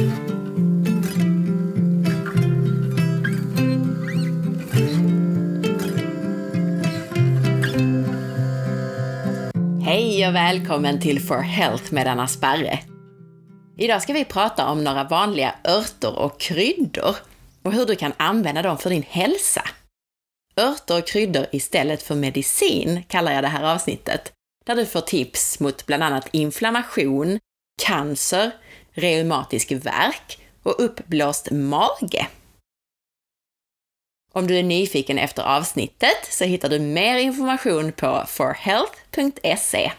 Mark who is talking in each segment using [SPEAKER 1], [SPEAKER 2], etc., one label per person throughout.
[SPEAKER 1] Hej och välkommen till For Health med Anna Sparre. Idag ska vi prata om några vanliga örter och kryddor och hur du kan använda dem för din hälsa. Örter och kryddor istället för medicin kallar jag det här avsnittet, där du får tips mot bland annat inflammation, cancer, reumatisk värk och uppblåst mage. Om du är nyfiken efter avsnittet så hittar du mer information på forhealth.se.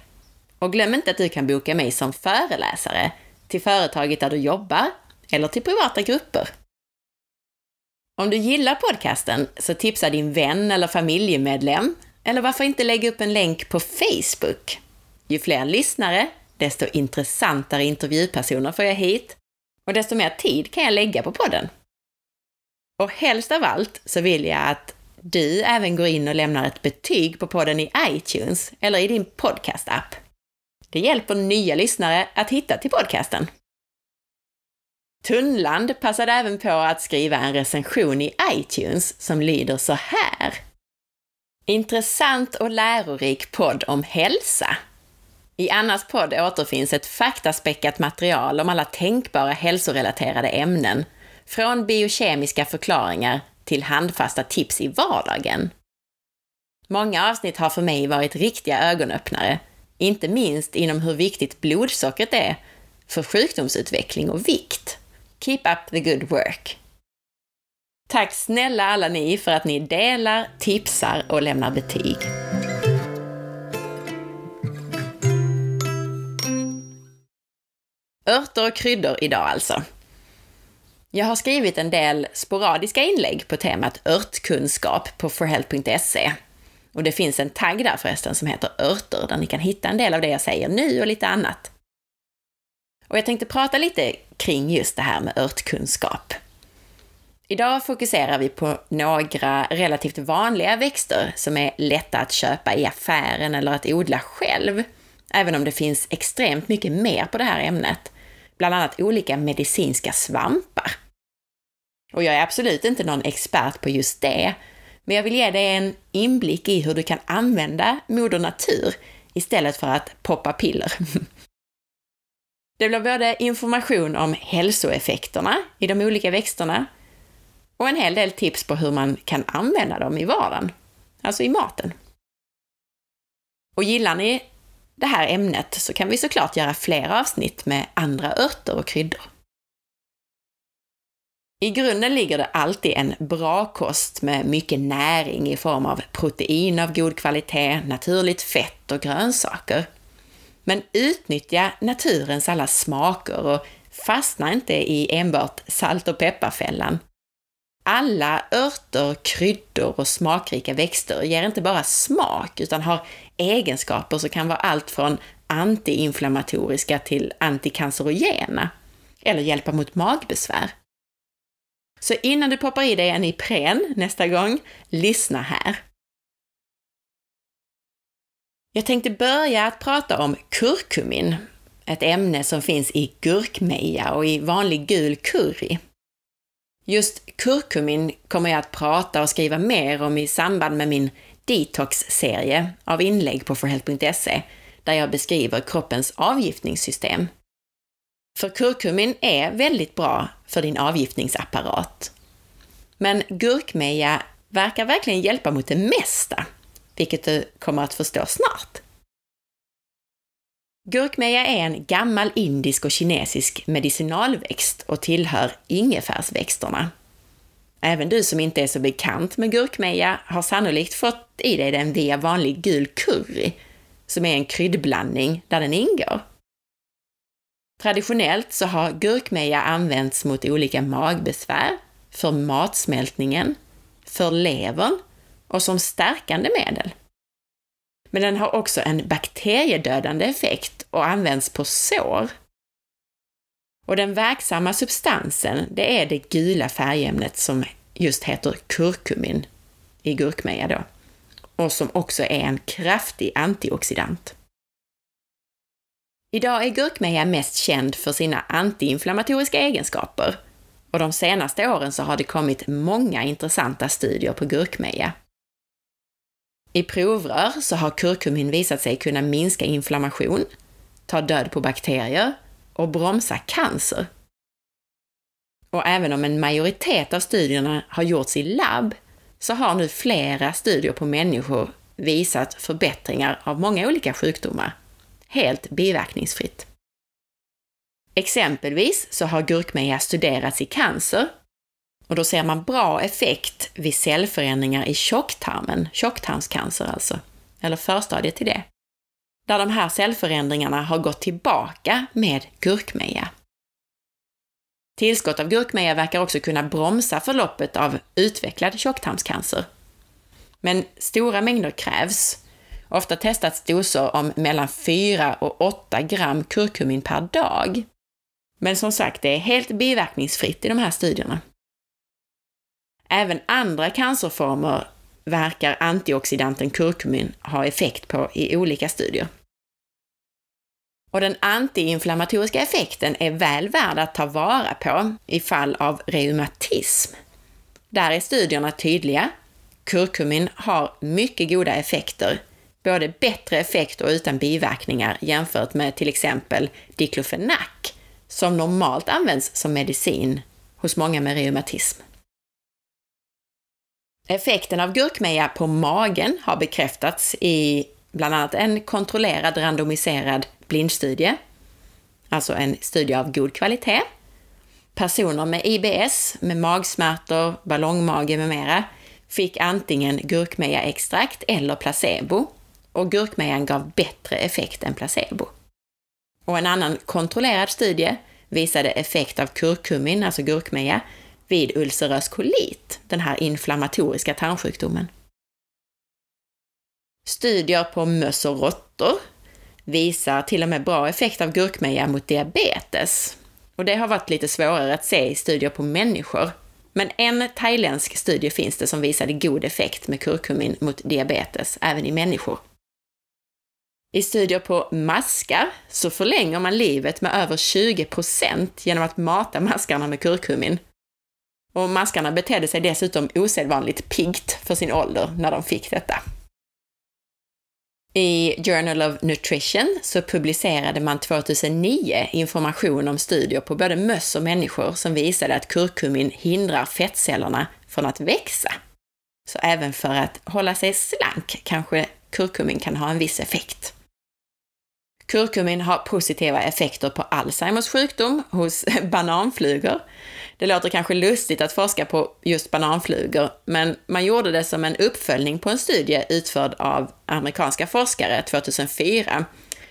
[SPEAKER 1] Och glöm inte att du kan boka mig som föreläsare till företaget där du jobbar eller till privata grupper. Om du gillar podcasten så tipsa din vän eller familjemedlem, eller varför inte lägga upp en länk på Facebook? Ju fler lyssnare, desto intressantare intervjupersoner får jag hit och desto mer tid kan jag lägga på podden. Och helst av allt så vill jag att du även går in och lämnar ett betyg på podden i iTunes eller i din podcast-app. Det hjälper nya lyssnare att hitta till podcasten. Tunnland passade även på att skriva en recension i iTunes som lyder så här. Intressant och lärorik podd om hälsa. I Annas podd återfinns ett faktaspäckat material om alla tänkbara hälsorelaterade ämnen, från biokemiska förklaringar till handfasta tips i vardagen. Många avsnitt har för mig varit riktiga ögonöppnare, inte minst inom hur viktigt blodsockret är för sjukdomsutveckling och vikt. Keep up the good work! Tack snälla alla ni för att ni delar, tipsar och lämnar betyg. Örter och kryddor idag alltså. Jag har skrivit en del sporadiska inlägg på temat örtkunskap på forhealth.se. Och det finns en tagg där förresten som heter örter, där ni kan hitta en del av det jag säger nu och lite annat. Och jag tänkte prata lite kring just det här med örtkunskap. Idag fokuserar vi på några relativt vanliga växter som är lätta att köpa i affären eller att odla själv, även om det finns extremt mycket mer på det här ämnet, bland annat olika medicinska svampar. Och jag är absolut inte någon expert på just det, men jag vill ge dig en inblick i hur du kan använda Moder Natur istället för att poppa piller. Det blir både information om hälsoeffekterna i de olika växterna och en hel del tips på hur man kan använda dem i vardagen, alltså i maten. Och gillar ni det här ämnet så kan vi såklart göra fler avsnitt med andra örter och kryddor. I grunden ligger det alltid en bra kost med mycket näring i form av protein av god kvalitet, naturligt fett och grönsaker. Men utnyttja naturens alla smaker och fastna inte i enbart salt och pepparfällan. Alla örter, kryddor och smakrika växter ger inte bara smak utan har egenskaper som kan vara allt från antiinflammatoriska till antikancerogena eller hjälpa mot magbesvär. Så innan du poppar i dig en Ipren nästa gång, lyssna här. Jag tänkte börja att prata om kurkumin, ett ämne som finns i gurkmeja och i vanlig gul curry. Just kurkumin kommer jag att prata och skriva mer om i samband med min detox-serie av inlägg på forhealth.se, där jag beskriver kroppens avgiftningssystem. För kurkumin är väldigt bra för din avgiftningsapparat. Men gurkmeja verkar verkligen hjälpa mot det mesta, vilket du kommer att förstå snart. Gurkmeja är en gammal indisk och kinesisk medicinalväxt och tillhör ingefärsväxterna. Även du som inte är så bekant med gurkmeja har sannolikt fått i dig den via vanlig gul curry, som är en kryddblandning där den ingår. Traditionellt så har gurkmeja använts mot olika magbesvär, för matsmältningen, för levern och som stärkande medel. Men den har också en bakteriedödande effekt och används på sår. Och den verksamma substansen, det är det gula färgämnet som just heter kurkumin i gurkmeja då, och som också är en kraftig antioxidant. Idag är gurkmeja mest känd för sina antiinflammatoriska egenskaper och de senaste åren så har det kommit många intressanta studier på gurkmeja. I provrör så har kurkumin visat sig kunna minska inflammation, ta död på bakterier och bromsa cancer. Och även om en majoritet av studierna har gjorts i labb så har nu flera studier på människor visat förbättringar av många olika sjukdomar, helt biverkningsfritt. Exempelvis så har gurkmeja studerats i cancer och då ser man bra effekt vid cellförändringar i tjocktarmen, tjocktarmscancer alltså, eller förstadiet till det, där de här cellförändringarna har gått tillbaka med gurkmeja. Tillskott av gurkmeja verkar också kunna bromsa förloppet av utvecklad tjocktarmscancer. Men stora mängder krävs. Ofta testas doser om mellan 4 och 8 gram kurkumin per dag. Men som sagt, det är helt biverkningsfritt i de här studierna. Även andra cancerformer verkar antioxidanten kurkumin ha effekt på i olika studier. Och den antiinflammatoriska effekten är väl värd att ta vara på i fall av reumatism. Där är studierna tydliga. Kurkumin har mycket goda effekter, både bättre effekt och utan biverkningar jämfört med till exempel diklofenak, som normalt används som medicin hos många med reumatism. Effekten av gurkmeja på magen har bekräftats i bland annat en kontrollerad randomiserad blindstudie, alltså en studie av god kvalitet. Personer med IBS, med magsmärtor, ballongmage med mera, fick antingen gurkmejaextrakt eller placebo och gurkmejan gav bättre effekt än placebo. Och en annan kontrollerad studie visade effekt av kurkumin, alltså gurkmeja, vid ulcerös kolit, den här inflammatoriska tarmsjukdomen. Studier på möss och råttor visar till och med bra effekt av gurkmeja mot diabetes. Och det har varit lite svårare att se i studier på människor. Men en thailändsk studie finns det som visade god effekt med kurkumin mot diabetes, även i människor. I studier på maskar så förlänger man livet med över 20% genom att mata maskarna med kurkumin. Och maskarna betedde sig dessutom osedvanligt piggt för sin ålder när de fick detta. I Journal of Nutrition så publicerade man 2009 information om studier på både möss och människor som visade att kurkumin hindrar fettcellerna från att växa. Så även för att hålla sig slank kanske kurkumin kan ha en viss effekt. Kurkumin har positiva effekter på Alzheimers sjukdom hos bananflugor. Det låter kanske lustigt att forska på just bananflugor, men man gjorde det som en uppföljning på en studie utförd av amerikanska forskare 2004,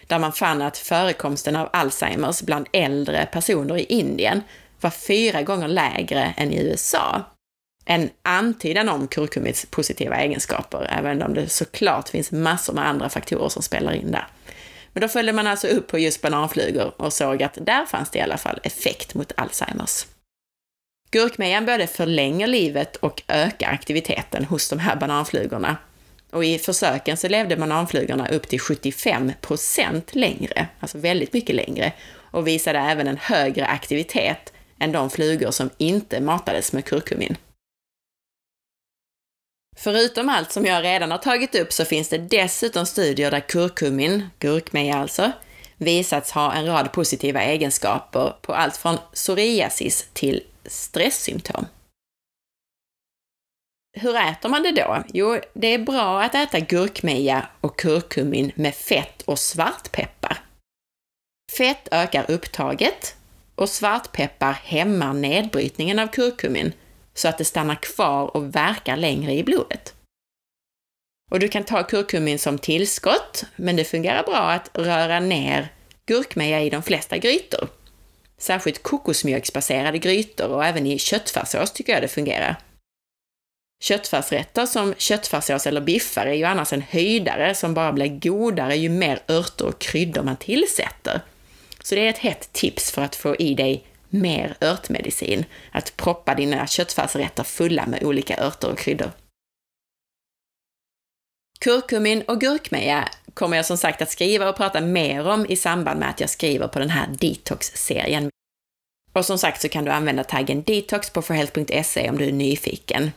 [SPEAKER 1] där man fann att förekomsten av Alzheimers bland äldre personer i Indien var fyra gånger lägre än i USA. En antydan om kurkumits positiva egenskaper, även om det såklart finns massor med andra faktorer som spelar in där. Men då följde man alltså upp på just bananflugor och såg att där fanns det i alla fall effekt mot Alzheimers. Gurkmejan både förlänger livet och ökar aktiviteten hos de här bananflugorna. Och i försöken så levde bananflugorna upp till 75% längre, alltså väldigt mycket längre, och visade även en högre aktivitet än de flugor som inte matades med kurkumin. Förutom allt som jag redan har tagit upp så finns det dessutom studier där kurkumin, gurkmeja alltså, visats ha en rad positiva egenskaper på allt från psoriasis till stresssymptom. Hur äter man det då? Jo, det är bra att äta gurkmeja och kurkumin med fett och svartpeppar. Fett ökar upptaget och svartpeppar hämmar nedbrytningen av kurkumin så att det stannar kvar och verkar längre i blodet. Och du kan ta kurkumin som tillskott, men det fungerar bra att röra ner gurkmeja i de flesta grytor. Särskilt kokosmjölksbaserade grytor och även i köttfärssås tycker jag det fungerar. Köttfärsrätter som köttfärssås eller biffar är ju annars en höjdare som bara blir godare ju mer örter och kryddor man tillsätter. Så det är ett hett tips för att få i dig mer örtmedicin, att proppa dina köttfärsrätter fulla med olika örter och kryddor. Kurkumin och gurkmeja kommer jag som sagt att skriva och prata mer om i samband med att jag skriver på den här detox-serien. Och som sagt så kan du använda taggen detox på forhealth.se om du är nyfiken.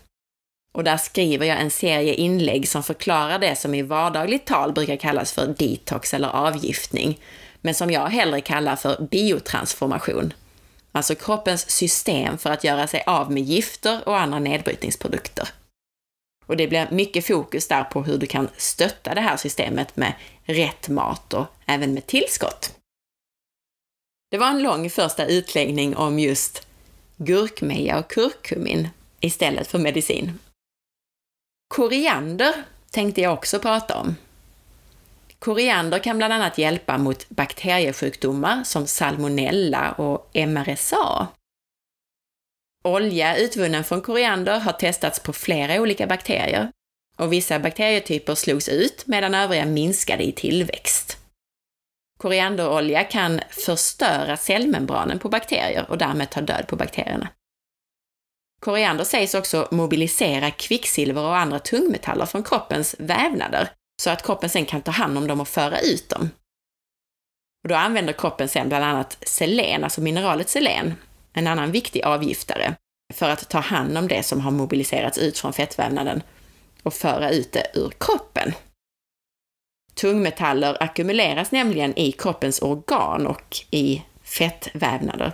[SPEAKER 1] Och där skriver jag en serie inlägg som förklarar det som i vardagligt tal brukar kallas för detox eller avgiftning, men som jag hellre kallar för biotransformation. Alltså kroppens system för att göra sig av med gifter och andra nedbrytningsprodukter. Och det blir mycket fokus där på hur du kan stötta det här systemet med rätt mat och även med tillskott. Det var en lång första utläggning om just gurkmeja och kurkumin istället för medicin. Koriander tänkte jag också prata om. Koriander kan bland annat hjälpa mot bakteriesjukdomar som salmonella och MRSA. Olja utvunnen från koriander har testats på flera olika bakterier och vissa bakterietyper slogs ut medan övriga minskade i tillväxt. Korianderolja kan förstöra cellmembranen på bakterier och därmed ta död på bakterierna. Koriander sägs också mobilisera kvicksilver och andra tungmetaller från kroppens vävnader, så att kroppen sen kan ta hand om dem och föra ut dem. Och då använder kroppen sen bland annat selen, alltså mineralet selen, en annan viktig avgiftare, för att ta hand om det som har mobiliserats ut från fettvävnaden och föra ut det ur kroppen. Tungmetaller ackumuleras nämligen i kroppens organ och i fettvävnader,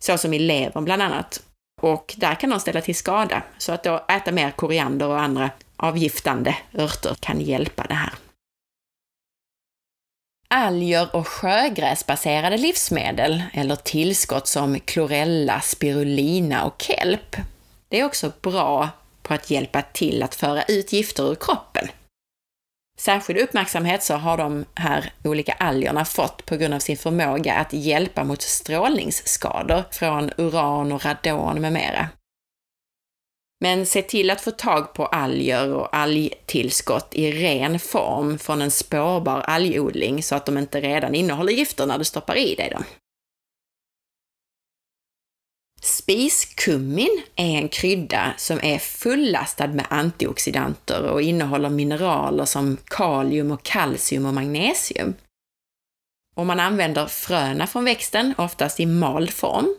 [SPEAKER 1] såsom i levern bland annat. Och där kan de ställa till skada, så att då äta mer koriander och andra avgiftande örter kan hjälpa det här. Alger och sjögräsbaserade livsmedel, eller tillskott som klorella, spirulina och kelp, det är också bra på att hjälpa till att föra ut gifter ur kroppen. Särskild uppmärksamhet så har de här olika algerna fått på grund av sin förmåga att hjälpa mot strålningsskador från uran och radon med mera. Men se till att få tag på alger och algtillskott i ren form från en spårbar algodling så att de inte redan innehåller gifter när du stoppar i dig dem. Spiskummin är en krydda som är fullastad med antioxidanter och innehåller mineraler som kalium och kalcium och magnesium. Och man använder fröna från växten, oftast i mald form.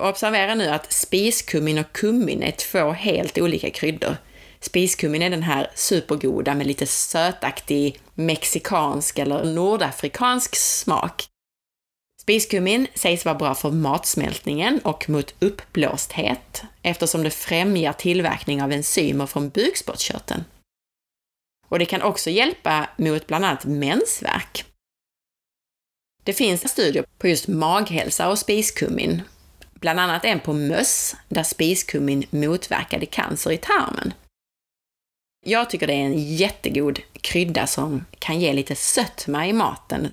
[SPEAKER 1] Observera nu att spiskummin och kummin är två helt olika kryddor. Spiskummin är den här supergoda med lite sötaktig mexikansk eller nordafrikansk smak. Spiskummin sägs vara bra för matsmältningen och mot uppblåsthet eftersom det främjar tillverkning av enzymer från bukspottkörteln. Och det kan också hjälpa mot bland annat mensvärk. Det finns studier på just maghälsa och spiskummin, bland annat en på möss där spiskummin motverkade cancer i tarmen. Jag tycker det är en jättegod krydda som kan ge lite sötma i maten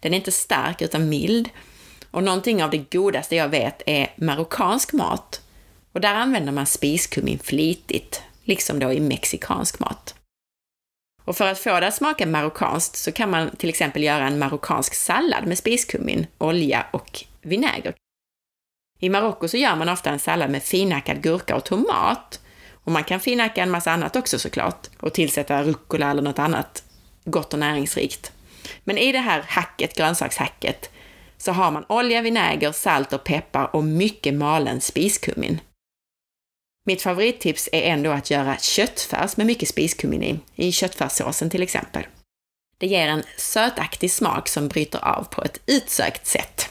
[SPEAKER 1] den är inte stark utan mild. Och någonting av det godaste jag vet är marockansk mat. Och där använder man spiskummin flitigt, liksom då i mexikansk mat. Och för att få det att smaka marockanskt så kan man till exempel göra en marockansk sallad med spiskummin, olja och vinäger. I Marocko så gör man ofta en sallad med finhackad gurka och tomat. Och man kan finhacka en massa annat också såklart och tillsätta rucola eller något annat gott och näringsrikt. Men i det här hacket, grönsakshacket, så har man olja, vinäger, salt och peppar och mycket malen spiskummin. Mitt favorittips är ändå att göra köttfärs med mycket spiskummin i, i köttfärssåsen till exempel. Det ger en sötaktig smak som bryter av på ett utsökt sätt.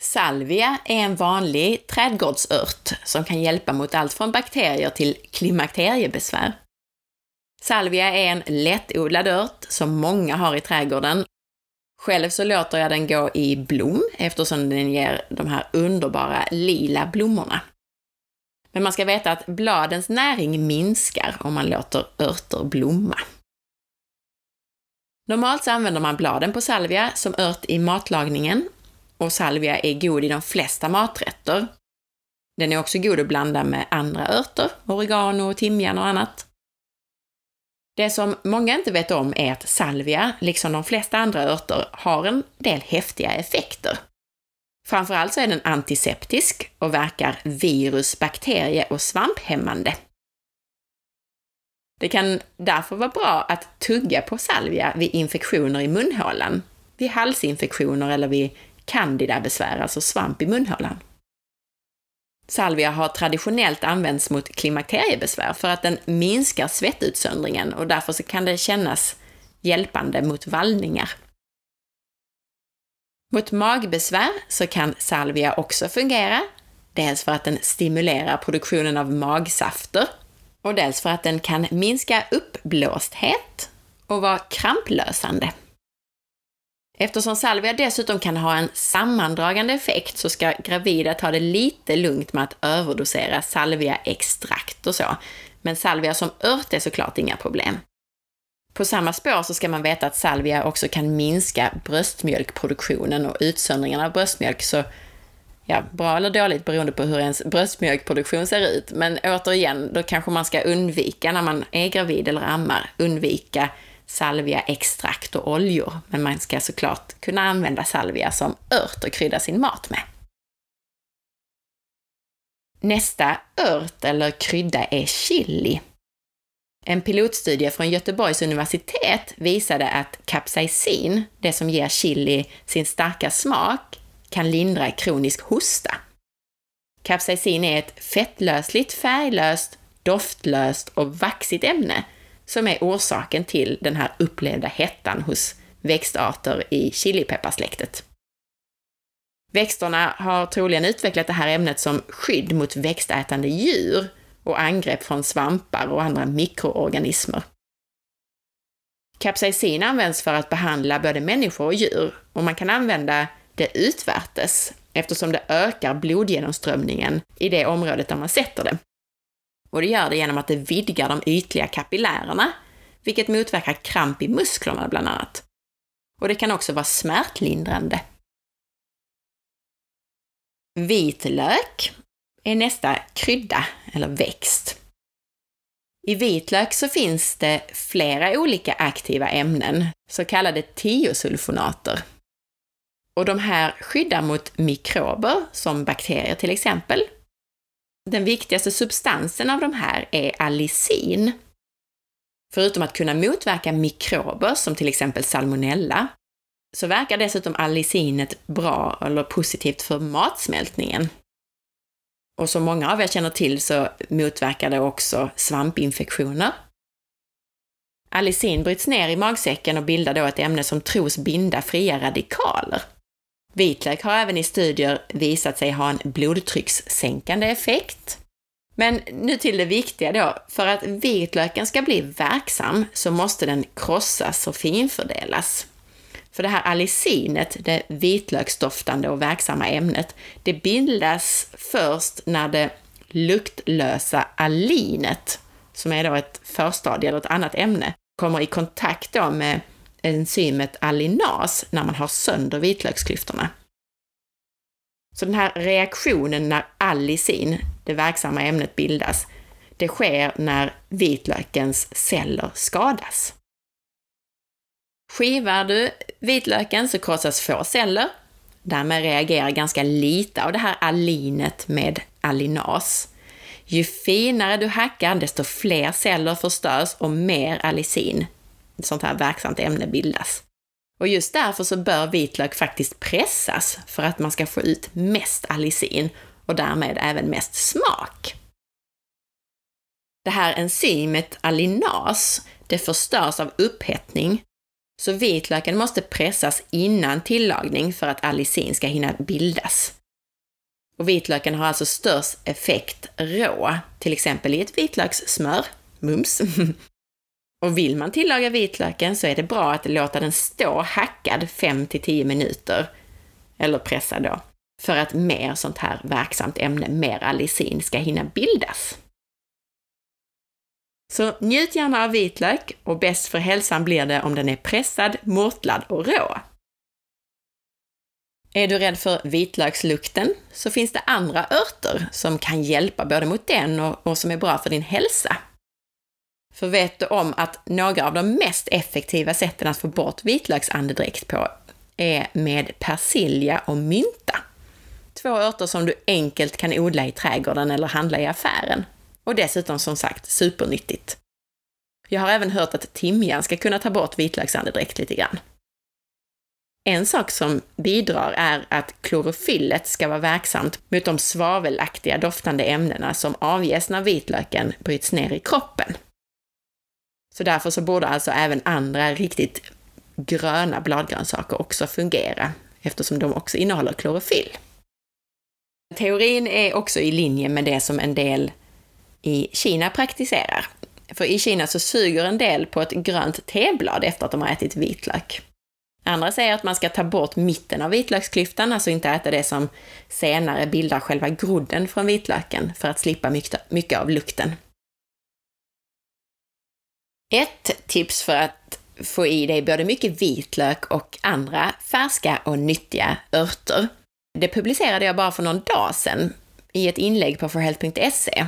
[SPEAKER 1] Salvia är en vanlig trädgårdsört som kan hjälpa mot allt från bakterier till klimakteriebesvär. Salvia är en lättodlad ört som många har i trädgården. Själv så låter jag den gå i blom eftersom den ger de här underbara lila blommorna. Men man ska veta att bladens näring minskar om man låter örter blomma. Normalt så använder man bladen på salvia som ört i matlagningen och salvia är god i de flesta maträtter. Den är också god att blanda med andra örter, oregano, timjan och annat. Det som många inte vet om är att salvia, liksom de flesta andra örter, har en del häftiga effekter. Framförallt så är den antiseptisk och verkar virus-, bakterie och svamphämmande. Det kan därför vara bra att tugga på salvia vid infektioner i munhålan, vid halsinfektioner eller vid candidabesvär, alltså svamp i munhålan. Salvia har traditionellt använts mot klimakteriebesvär för att den minskar svettutsöndringen och därför så kan det kännas hjälpande mot vallningar. Mot magbesvär så kan salvia också fungera, dels för att den stimulerar produktionen av magsafter och dels för att den kan minska uppblåsthet och vara kramplösande. Eftersom salvia dessutom kan ha en sammandragande effekt så ska gravida ta det lite lugnt med att överdosera salviaextrakt och så. Men salvia som ört är såklart inga problem. På samma spår så ska man veta att salvia också kan minska bröstmjölkproduktionen och utsöndringen av bröstmjölk, så ja, bra eller dåligt beroende på hur ens bröstmjölkproduktion ser ut. Men återigen, då kanske man ska undvika när man är gravid eller ammar, undvika salvia, extrakt och oljor. Men man ska såklart kunna använda salvia som ört och krydda sin mat med. Nästa ört eller krydda är chili. En pilotstudie från Göteborgs universitet visade att capsaicin, det som ger chili sin starka smak, kan lindra kronisk hosta. Capsaicin är ett fettlösligt, färglöst, doftlöst och vaxigt ämne som är orsaken till den här upplevda hettan hos växtarter i chilipepparsläktet. Växterna har troligen utvecklat det här ämnet som skydd mot växtätande djur och angrepp från svampar och andra mikroorganismer. Capsaicin används för att behandla både människor och djur och man kan använda det utvärtes eftersom det ökar blodgenomströmningen i det området där man sätter det. Och det gör det genom att det vidgar de ytliga kapillärerna, vilket motverkar kramp i musklerna bland annat. Och det kan också vara smärtlindrande. Vitlök är nästa krydda eller växt. I vitlök så finns det flera olika aktiva ämnen, så kallade tiosulfonater. Och de här skyddar mot mikrober, som bakterier till exempel, den viktigaste substansen av de här är allicin. Förutom att kunna motverka mikrober, som till exempel salmonella, så verkar dessutom allicinet bra eller positivt för matsmältningen. Och som många av er känner till så motverkar det också svampinfektioner. Allicin bryts ner i magsäcken och bildar då ett ämne som tros binda fria radikaler. Vitlök har även i studier visat sig ha en blodtryckssänkande effekt. Men nu till det viktiga då. För att vitlöken ska bli verksam så måste den krossas och finfördelas. För det här alicinet, det vitlöksdoftande och verksamma ämnet, det bildas först när det luktlösa alinet, som är då ett förstadie eller ett annat ämne, kommer i kontakt då med enzymet allinas när man har sönder vitlöksklyftorna. Så den här reaktionen när allicin, det verksamma ämnet, bildas, det sker när vitlökens celler skadas. Skivar du vitlöken så krossas få celler. Därmed reagerar ganska lite av det här allinet med allinas. Ju finare du hackar, desto fler celler förstörs och mer allicin sånt här verksamt ämne bildas. Och just därför så bör vitlök faktiskt pressas för att man ska få ut mest allicin och därmed även mest smak. Det här enzymet allinas, det förstörs av upphettning, så vitlöken måste pressas innan tillagning för att allicin ska hinna bildas. Och vitlöken har alltså störst effekt rå, till exempel i ett vitlökssmör, mums, Och vill man tillaga vitlöken så är det bra att låta den stå hackad 5 till 10 minuter, eller pressad då, för att mer sånt här verksamt ämne, mer allicin, ska hinna bildas. Så njut gärna av vitlök och bäst för hälsan blir det om den är pressad, mortlad och rå. Är du rädd för vitlökslukten så finns det andra örter som kan hjälpa både mot den och, och som är bra för din hälsa. För vet du om att några av de mest effektiva sätten att få bort vitlöksandedräkt på är med persilja och mynta. Två örter som du enkelt kan odla i trädgården eller handla i affären. Och dessutom som sagt supernyttigt. Jag har även hört att timjan ska kunna ta bort vitlöksandedräkt lite grann. En sak som bidrar är att klorofyllet ska vara verksamt mot de svavelaktiga doftande ämnena som avges när vitlöken bryts ner i kroppen. Så därför så borde alltså även andra riktigt gröna bladgrönsaker också fungera, eftersom de också innehåller klorofyll. Teorin är också i linje med det som en del i Kina praktiserar. För i Kina så suger en del på ett grönt teblad efter att de har ätit vitlök. Andra säger att man ska ta bort mitten av vitlöksklyftan, alltså inte äta det som senare bildar själva grodden från vitlöken för att slippa mycket av lukten. Ett tips för att få i dig både mycket vitlök och andra färska och nyttiga örter. Det publicerade jag bara för någon dag sedan i ett inlägg på forhealth.se.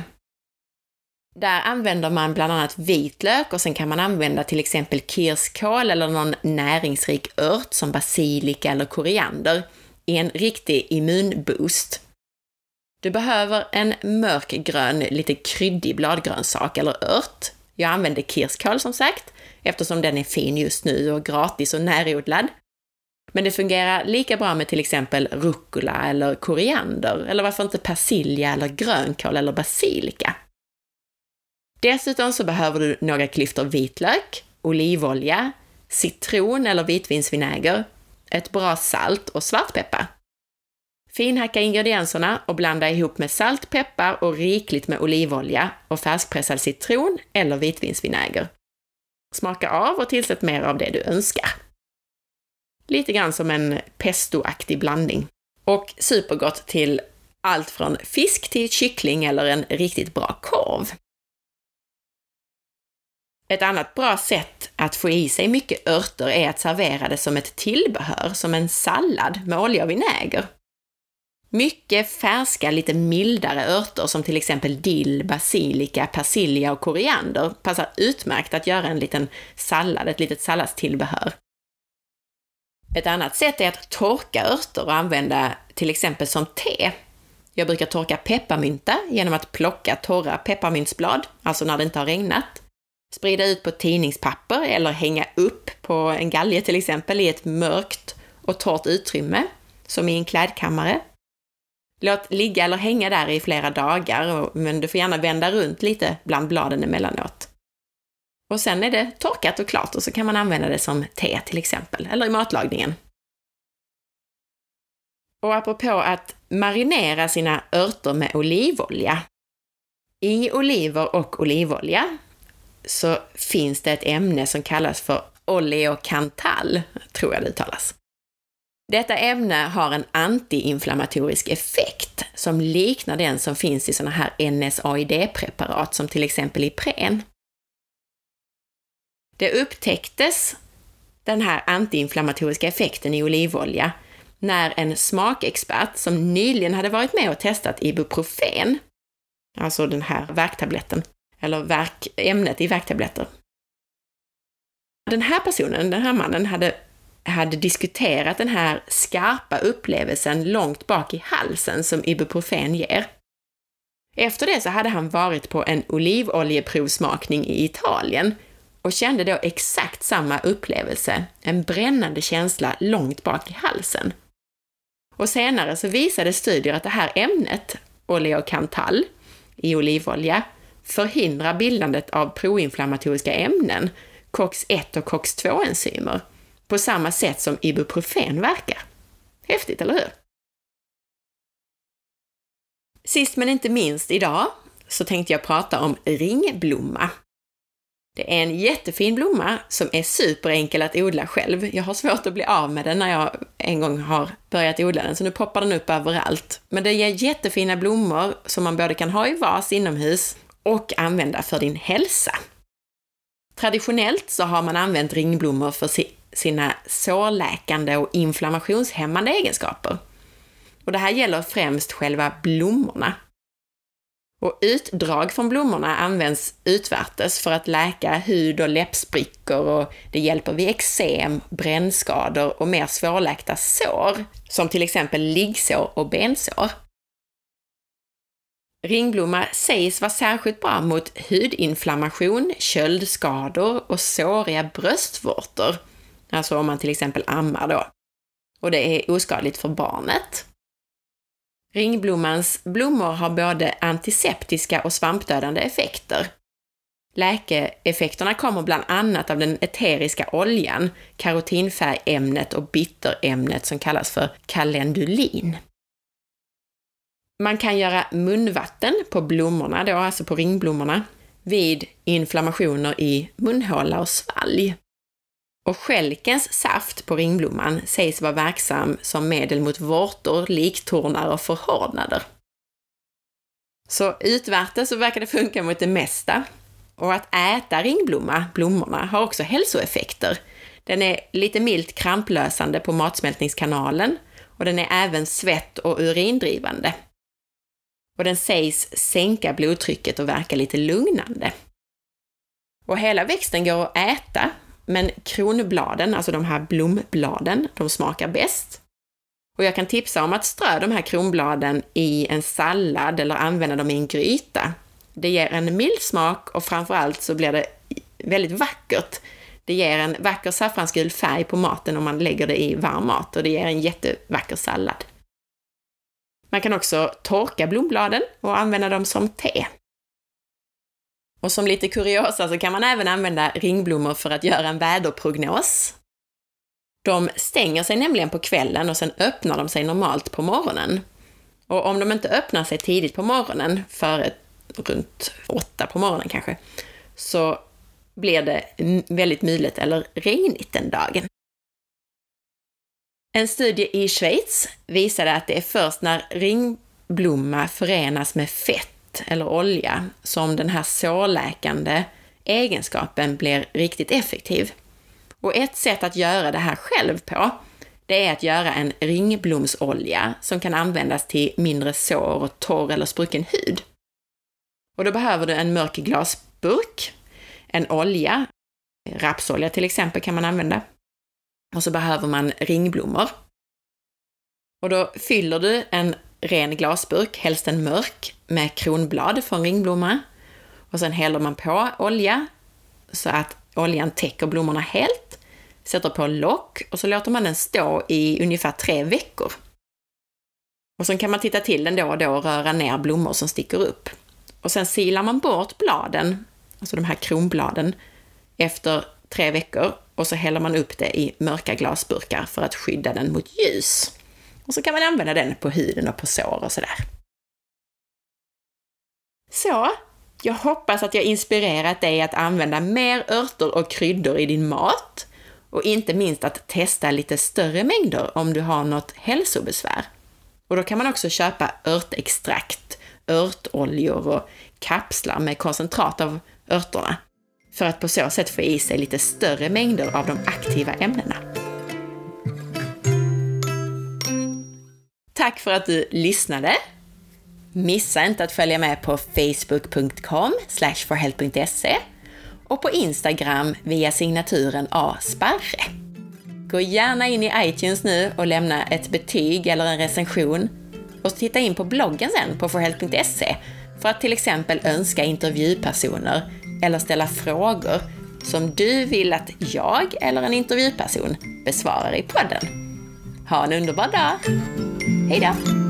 [SPEAKER 1] Där använder man bland annat vitlök och sen kan man använda till exempel kirskål eller någon näringsrik ört som basilika eller koriander i en riktig immunboost. Du behöver en mörkgrön, lite kryddig bladgrönsak eller ört. Jag använder kirskål som sagt, eftersom den är fin just nu och gratis och närodlad. Men det fungerar lika bra med till exempel rucola eller koriander, eller varför inte persilja eller grönkål eller basilika. Dessutom så behöver du några klyftor vitlök, olivolja, citron eller vitvinsvinäger, ett bra salt och svartpeppar. Finhacka ingredienserna och blanda ihop med salt, peppar och rikligt med olivolja och färskpressad citron eller vitvinsvinäger. Smaka av och tillsätt mer av det du önskar. Lite grann som en pestoaktig blandning. Och supergott till allt från fisk till kyckling eller en riktigt bra korv. Ett annat bra sätt att få i sig mycket örter är att servera det som ett tillbehör, som en sallad med olja och vinäger. Mycket färska, lite mildare örter som till exempel dill, basilika, persilja och koriander passar utmärkt att göra en liten sallad, ett litet salladstillbehör. Ett annat sätt är att torka örter och använda till exempel som te. Jag brukar torka pepparmynta genom att plocka torra pepparmyntsblad, alltså när det inte har regnat, sprida ut på tidningspapper eller hänga upp på en galge till exempel i ett mörkt och torrt utrymme, som i en klädkammare. Låt ligga eller hänga där i flera dagar, men du får gärna vända runt lite bland bladen emellanåt. Och sen är det torkat och klart och så kan man använda det som te till exempel, eller i matlagningen. Och apropå att marinera sina örter med olivolja. I oliver och olivolja så finns det ett ämne som kallas för oleokantal, tror jag det uttalas. Detta ämne har en antiinflammatorisk effekt som liknar den som finns i sådana här NSAID-preparat som till exempel Ipren. Det upptäcktes, den här antiinflammatoriska effekten i olivolja, när en smakexpert som nyligen hade varit med och testat Ibuprofen, alltså den här värktabletten, eller verk, ämnet i värktabletter. Den här personen, den här mannen, hade, hade diskuterat den här skarpa upplevelsen långt bak i halsen som Ibuprofen ger. Efter det så hade han varit på en olivoljeprovsmakning i Italien och kände då exakt samma upplevelse, en brännande känsla långt bak i halsen. Och senare så visade studier att det här ämnet, oleokantal, i olivolja, förhindrar bildandet av proinflammatoriska ämnen, COX-1 och COX-2-enzymer, på samma sätt som Ibuprofen verkar. Häftigt, eller hur? Sist men inte minst idag så tänkte jag prata om ringblomma. Det är en jättefin blomma som är superenkel att odla själv. Jag har svårt att bli av med den när jag en gång har börjat odla den, så nu poppar den upp överallt. Men det ger jättefina blommor som man både kan ha i vas inomhus och använda för din hälsa. Traditionellt så har man använt ringblommor för sina sårläkande och inflammationshämmande egenskaper. Och det här gäller främst själva blommorna. Och utdrag från blommorna används utvärtes för att läka hud och läppsprickor och det hjälper vid eksem, brännskador och mer svårläkta sår, som till exempel liggsår och bensår. Ringblomma sägs vara särskilt bra mot hudinflammation, köldskador och såriga bröstvårtor. Alltså om man till exempel ammar då. Och det är oskadligt för barnet. Ringblommans blommor har både antiseptiska och svampdödande effekter. Läkeeffekterna kommer bland annat av den eteriska oljan, karotinfärgämnet och bitterämnet som kallas för kalendulin. Man kan göra munvatten på blommorna då, alltså på ringblommorna, vid inflammationer i munhåla och svalg. Och skälkens saft på ringblomman sägs vara verksam som medel mot vårtor, liktornar och förhårdnader. Så utvärtes så verkar det funka mot det mesta. Och att äta ringblomma, blommorna, har också hälsoeffekter. Den är lite milt kramplösande på matsmältningskanalen och den är även svett och urindrivande. Och den sägs sänka blodtrycket och verka lite lugnande. Och hela växten går att äta men kronbladen, alltså de här blombladen, de smakar bäst. Och jag kan tipsa om att strö de här kronbladen i en sallad eller använda dem i en gryta. Det ger en mild smak och framförallt så blir det väldigt vackert. Det ger en vacker saffransgul färg på maten om man lägger det i varm mat och det ger en jättevacker sallad. Man kan också torka blombladen och använda dem som te. Och som lite kuriosa så kan man även använda ringblommor för att göra en väderprognos. De stänger sig nämligen på kvällen och sen öppnar de sig normalt på morgonen. Och om de inte öppnar sig tidigt på morgonen, före runt åtta på morgonen kanske, så blir det väldigt mulet eller regnigt den dagen. En studie i Schweiz visade att det är först när ringblomma förenas med fett eller olja som den här sårläkande egenskapen blir riktigt effektiv. Och ett sätt att göra det här själv på, det är att göra en ringblomsolja som kan användas till mindre sår och torr eller sprucken hud. Och då behöver du en mörk glasburk, en olja, rapsolja till exempel kan man använda. Och så behöver man ringblommor. Och då fyller du en ren glasburk, helst en mörk, med kronblad från ringblomma. Och sen häller man på olja så att oljan täcker blommorna helt. Sätter på lock och så låter man den stå i ungefär tre veckor. Och sen kan man titta till den då och då och röra ner blommor som sticker upp. Och sen silar man bort bladen, alltså de här kronbladen, efter tre veckor och så häller man upp det i mörka glasburkar för att skydda den mot ljus. Och så kan man använda den på huden och på sår och sådär. Så, jag hoppas att jag inspirerat dig att använda mer örter och kryddor i din mat och inte minst att testa lite större mängder om du har något hälsobesvär. Och då kan man också köpa örtextrakt, örtoljor och kapslar med koncentrat av örterna för att på så sätt få i sig lite större mängder av de aktiva ämnena. Tack för att du lyssnade! Missa inte att följa med på facebook.com forhealth.se och på Instagram via signaturen asparre. Gå gärna in i iTunes nu och lämna ett betyg eller en recension och titta in på bloggen sen på forhealth.se för att till exempel önska intervjupersoner eller ställa frågor som du vill att jag eller en intervjuperson besvarar i podden. Ha en underbar dag! Hejdå!